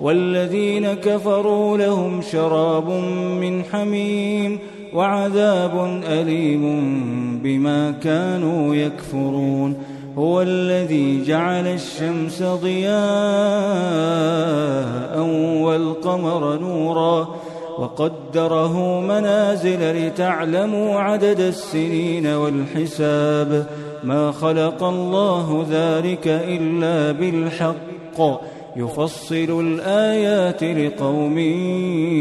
والذين كفروا لهم شراب من حميم وعذاب أليم بما كانوا يكفرون. هو الذي جعل الشمس ضياء والقمر نورا وقدره منازل لتعلموا عدد السنين والحساب. ما خلق الله ذلك إلا بالحق. يفصل الآيات لقوم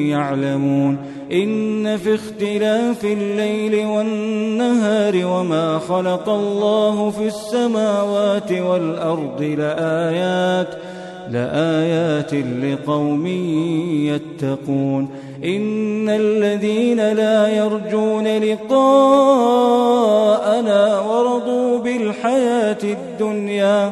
يعلمون. إن في اختلاف الليل والنهار وما خلق الله في السماوات والأرض لآيات لآيات لقوم يتقون. إن الذين لا يرجون لقاءنا ورضوا بالحياة الدنيا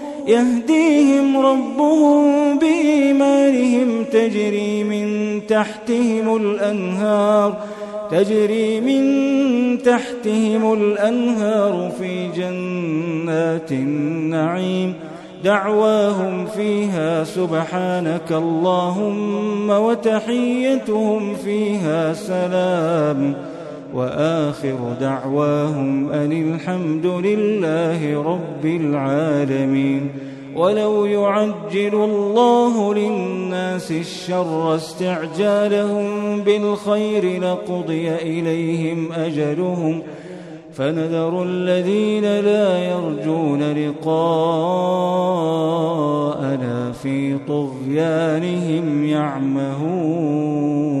يهديهم ربهم بإيمانهم تجري من تحتهم الأنهار تجري من تحتهم الأنهار في جنات النعيم. دعواهم فيها سبحانك اللهم وتحيتهم فيها سلام. وآخر دعواهم أن الحمد لله رب العالمين ولو يعجل الله للناس الشر استعجالهم بالخير لقضي إليهم أجلهم فنذر الذين لا يرجون لقاءنا في طغيانهم يعمهون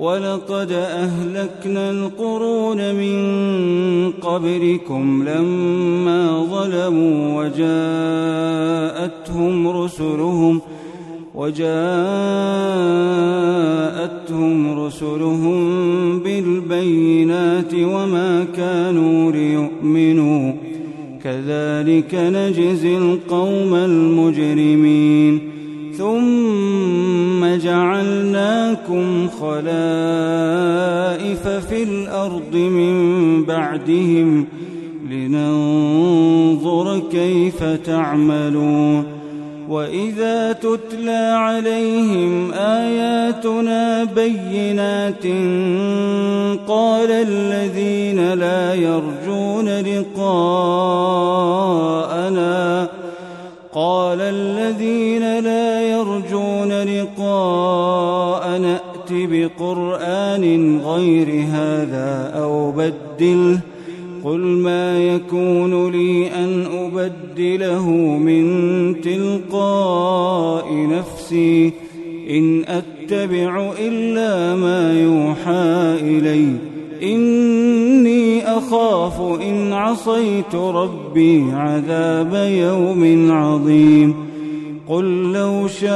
ولقد أهلكنا القرون من قبلكم لما ظلموا وجاءتهم رسلهم وجاءتهم رسلهم بالبينات وما كانوا ليؤمنوا. كذلك نجزي القوم المجرمين. جعلناكم خلائف في الأرض من بعدهم لننظر كيف تعملون وإذا تتلى عليهم آياتنا بينات قال الذين لا يرجون لقاءنا بقرآن غير هذا أو بدله قل ما يكون لي أن أبدله من تلقاء نفسي إن أتبع إلا ما يوحى إلي إني أخاف إن عصيت ربي عذاب يوم عظيم قل لو شاء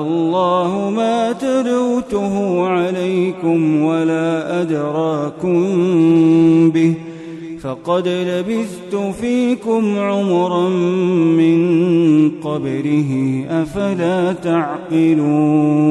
الله ما تلوته عليكم ولا أدراكم به فقد لبثت فيكم عمرا من قبره أفلا تعقلون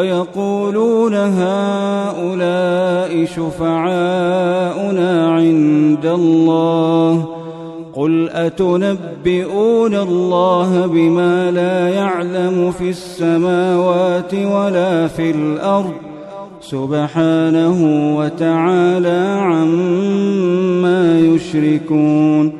ويقولون هؤلاء شفعاؤنا عند الله قل أتنبئون الله بما لا يعلم في السماوات ولا في الأرض سبحانه وتعالى عما يشركون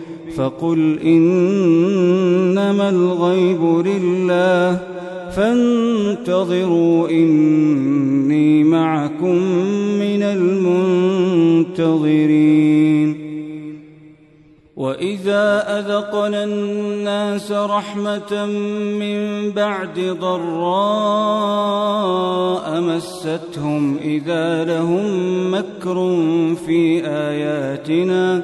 فقل إنما الغيب لله فانتظروا إني معكم من المنتظرين. وإذا أذقنا الناس رحمة من بعد ضراء مستهم إذا لهم مكر في آياتنا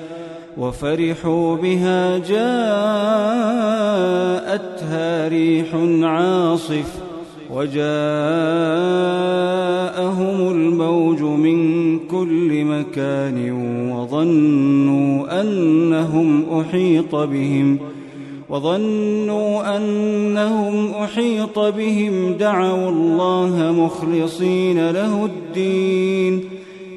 جاءتها ريح عاصف وجاءهم الموج من كل مكان وظنوا أنهم أحيط بهم وظنوا أنهم أحيط بهم دعوا الله مخلصين له الدين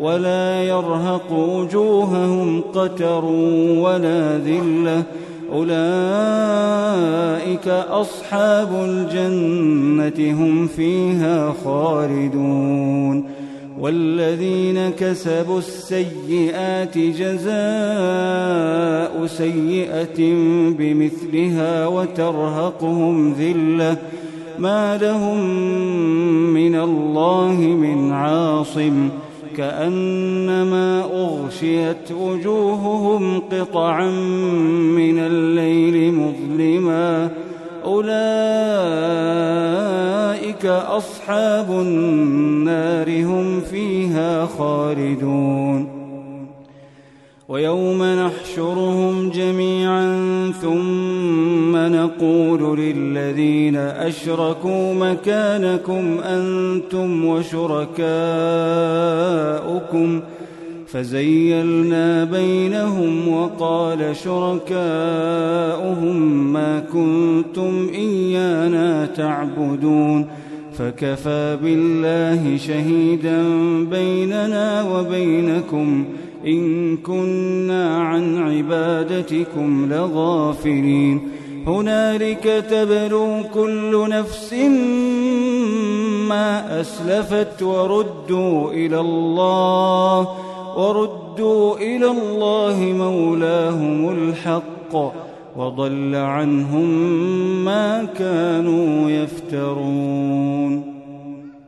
ولا يرهق وجوههم قتر ولا ذلة. أولئك أصحاب الجنة هم فيها خالدون. والذين كسبوا السيئات جزاء سيئة بمثلها وترهقهم ذلة. ما لهم من الله من عاصم. كأنما أغشيت وجوههم قطعا من الليل مظلما أولئك أصحاب النار هم فيها خالدون ويوم نحشرهم جميعا ثم نقول للذين أشركوا مكانكم أنتم وشركاؤكم فزيلنا بينهم وقال شركاؤهم ما كنتم إيانا تعبدون فكفى بالله شهيدا بيننا وبينكم إن كنا عن عبادتكم لغافلين. هنالك تبلو كل نفس ما أسلفت وردوا إلى الله وردوا إلى الله مولاهم الحق وضل عنهم ما كانوا يفترون.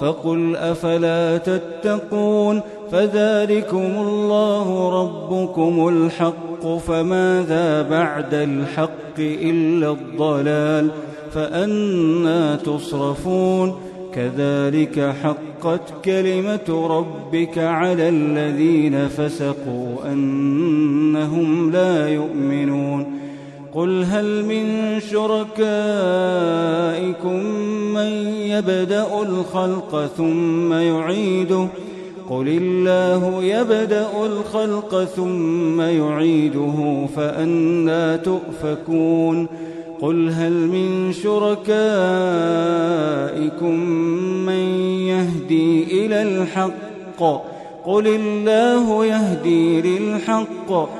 فقل أفلا تتقون فذلكم الله ربكم الحق فماذا بعد الحق إلا الضلال فأنا تصرفون كذلك حقت كلمة ربك على الذين فسقوا أنهم لا يؤمنون قل هل من شركائكم من يبدأ الخلق ثم يعيده؟ قل الله يبدأ الخلق ثم يعيده فانى تؤفكون. قل هل من شركائكم من يهدي إلى الحق؟ قل الله يهدي للحق.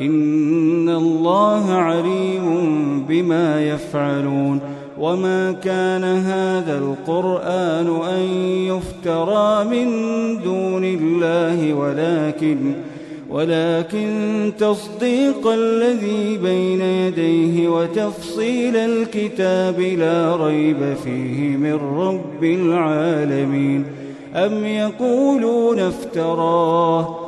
إن الله عليم بما يفعلون وما كان هذا القرآن أن يفترى من دون الله ولكن ولكن تصديق الذي بين يديه وتفصيل الكتاب لا ريب فيه من رب العالمين أم يقولون افتراه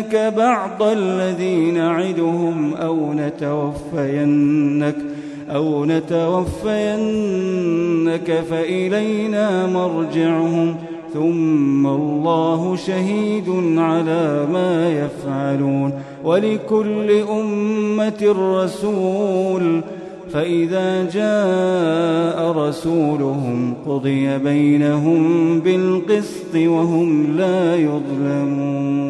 نرينك بعض الذي نعدهم أو نتوفينك أو نتوفينك فإلينا مرجعهم ۖ ثم الله شهيد على ما يفعلون ولكل أمة رسول فإذا جاء رسولهم قضي بينهم بالقسط وهم لا يظلمون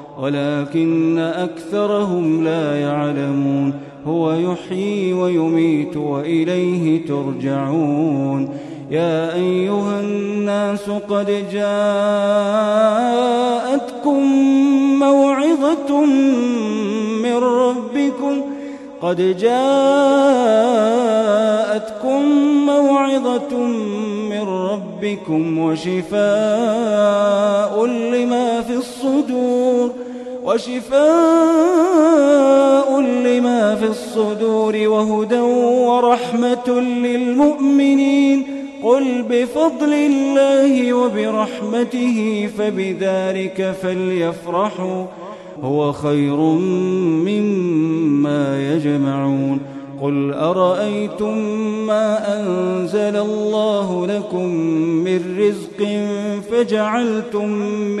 ولكن أكثرهم لا يعلمون هو يحيي ويميت وإليه ترجعون. يا أيها الناس قد جاءتكم موعظة من ربكم قد جاءتكم موعظة من ربكم وشفاء لما وشفاء لما في الصدور وهدى ورحمة للمؤمنين. قل بفضل الله وبرحمته فبذلك فليفرحوا. هو خير مما يجمعون. قل أرأيتم ما أنزل الله لكم من رزق فجعلتم منه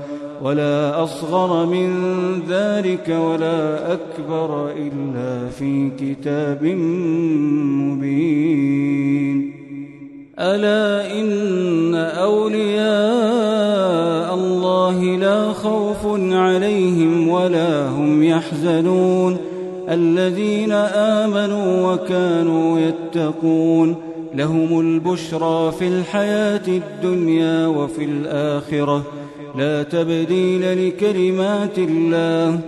ولا أصغر من ذلك ولا أكبر إلا في كتاب مبين. ألا إن أولياء الله لا خوف عليهم ولا هم يحزنون. الذين آمنوا وكانوا يتقون. لهم البشرى في الحياة الدنيا وفي الآخرة. لا تبديل لكلمات الله.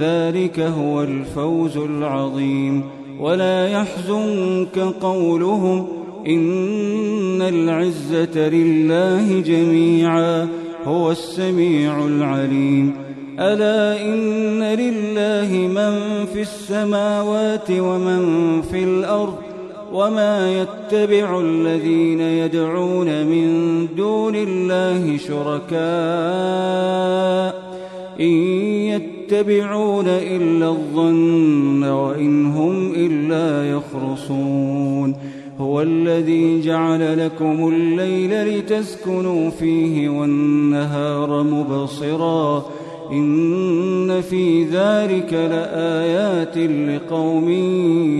ذلك هو الفوز العظيم. ولا يحزنك قولهم إن العزة لله جميعا هو السميع العليم. ألا إن لله من في السماوات ومن في الأرض وما يتبع الذين يدعون من دون الله شركاء إن يتبعون إلا الظن وإن هم إلا يخرصون هو الذي جعل لكم الليل لتسكنوا فيه والنهار مبصراً إن في ذلك لآيات لقوم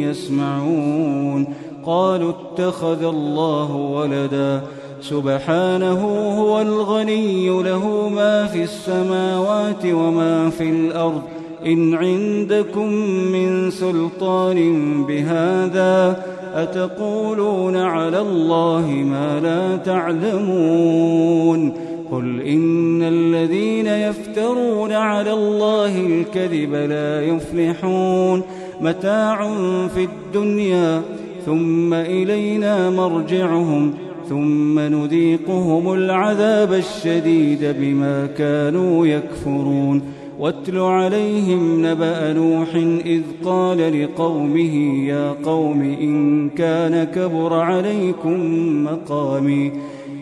يسمعون قالوا اتخذ الله ولدا سبحانه هو الغني له ما في السماوات وما في الأرض. إن عندكم من سلطان بهذا أتقولون على الله ما لا تعلمون. قل إن الذين يفترون على الله الكذب لا يفلحون. متاع في الدنيا ثم إلينا مرجعهم ثم نذيقهم العذاب الشديد بما كانوا يكفرون. واتل عليهم نبأ نوح إذ قال لقومه يا قوم إن كان كبر عليكم مقامي.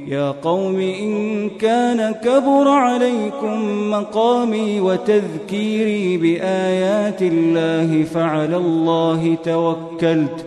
يا قوم إن كان كبر عليكم مقامي وتذكيري بآيات الله فعلى الله توكلت.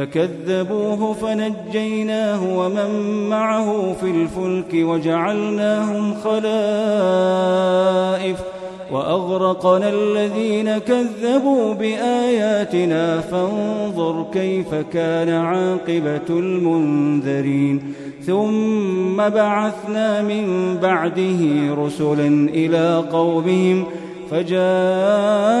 فكذبوه فنجيناه ومن معه في الفلك وجعلناهم خلائف وأغرقنا الذين كذبوا بآياتنا فانظر كيف كان عاقبة المنذرين ثم بعثنا من بعده رسلا إلى قومهم فجاءوهم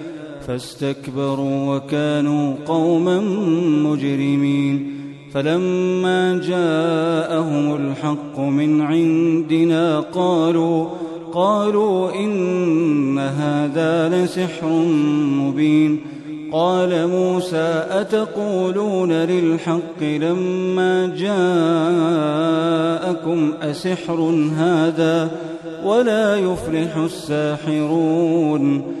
فاستكبروا وكانوا قوما مجرمين فلما جاءهم الحق من عندنا قالوا قالوا إن هذا لسحر مبين قال موسى أتقولون للحق لما جاءكم أسحر هذا ولا يفلح الساحرون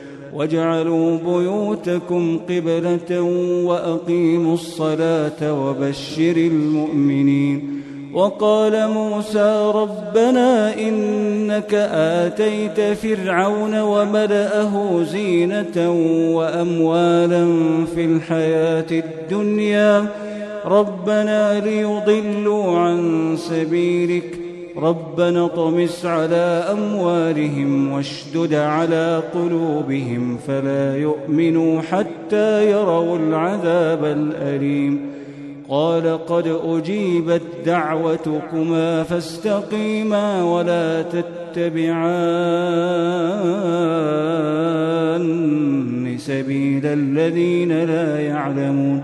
واجعلوا بيوتكم قبلة وأقيموا الصلاة وبشر المؤمنين. وقال موسى ربنا إنك آتيت فرعون وملأه زينة وأموالا في الحياة الدنيا. ربنا ليضلوا عن سبيلك ربنا طمس على أموالهم واشدد على قلوبهم فلا يؤمنوا حتى يروا العذاب الأليم. قال قد أجيبت دعوتكما فاستقيما ولا تتبعان سبيل الذين لا يعلمون.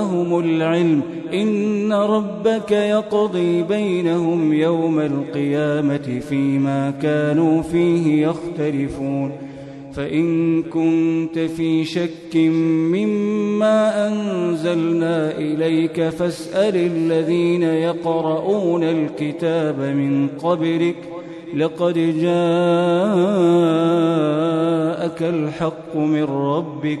جاءهم العلم إن ربك يقضي بينهم يوم القيامة فيما كانوا فيه يختلفون فإن كنت في شك مما أنزلنا إليك فاسأل الذين يقرؤون الكتاب من قبلك لقد جاءك الحق من ربك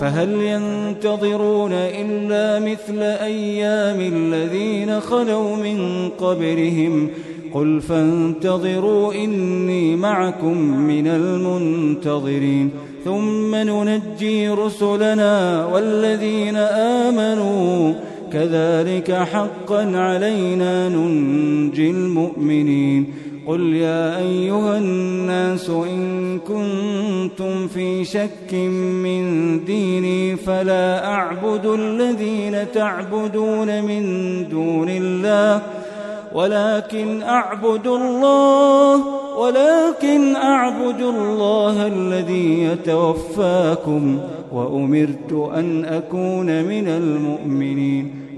فهل ينتظرون إلا مثل أيام الذين خلوا من قبرهم قل فانتظروا إني معكم من المنتظرين. ثم ننجي رسلنا والذين آمنوا. كذلك حقا علينا ننجي المؤمنين. قل يا أيها الناس إن كنتم في شك من ديني فلا أعبد الذين تعبدون من دون الله ولكن أعبد الله ولكن أعبد الله الذي يتوفاكم وأمرت أن أكون من المؤمنين.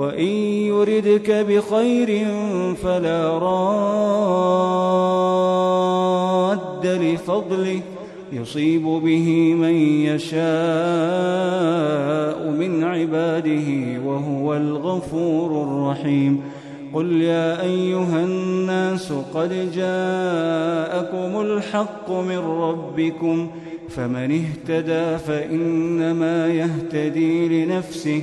وإن يردك بخير فلا راد لفضله يصيب به من يشاء من عباده وهو الغفور الرحيم. قل يا أيها الناس قد جاءكم الحق من ربكم فمن اهتدى فإنما يهتدي لنفسه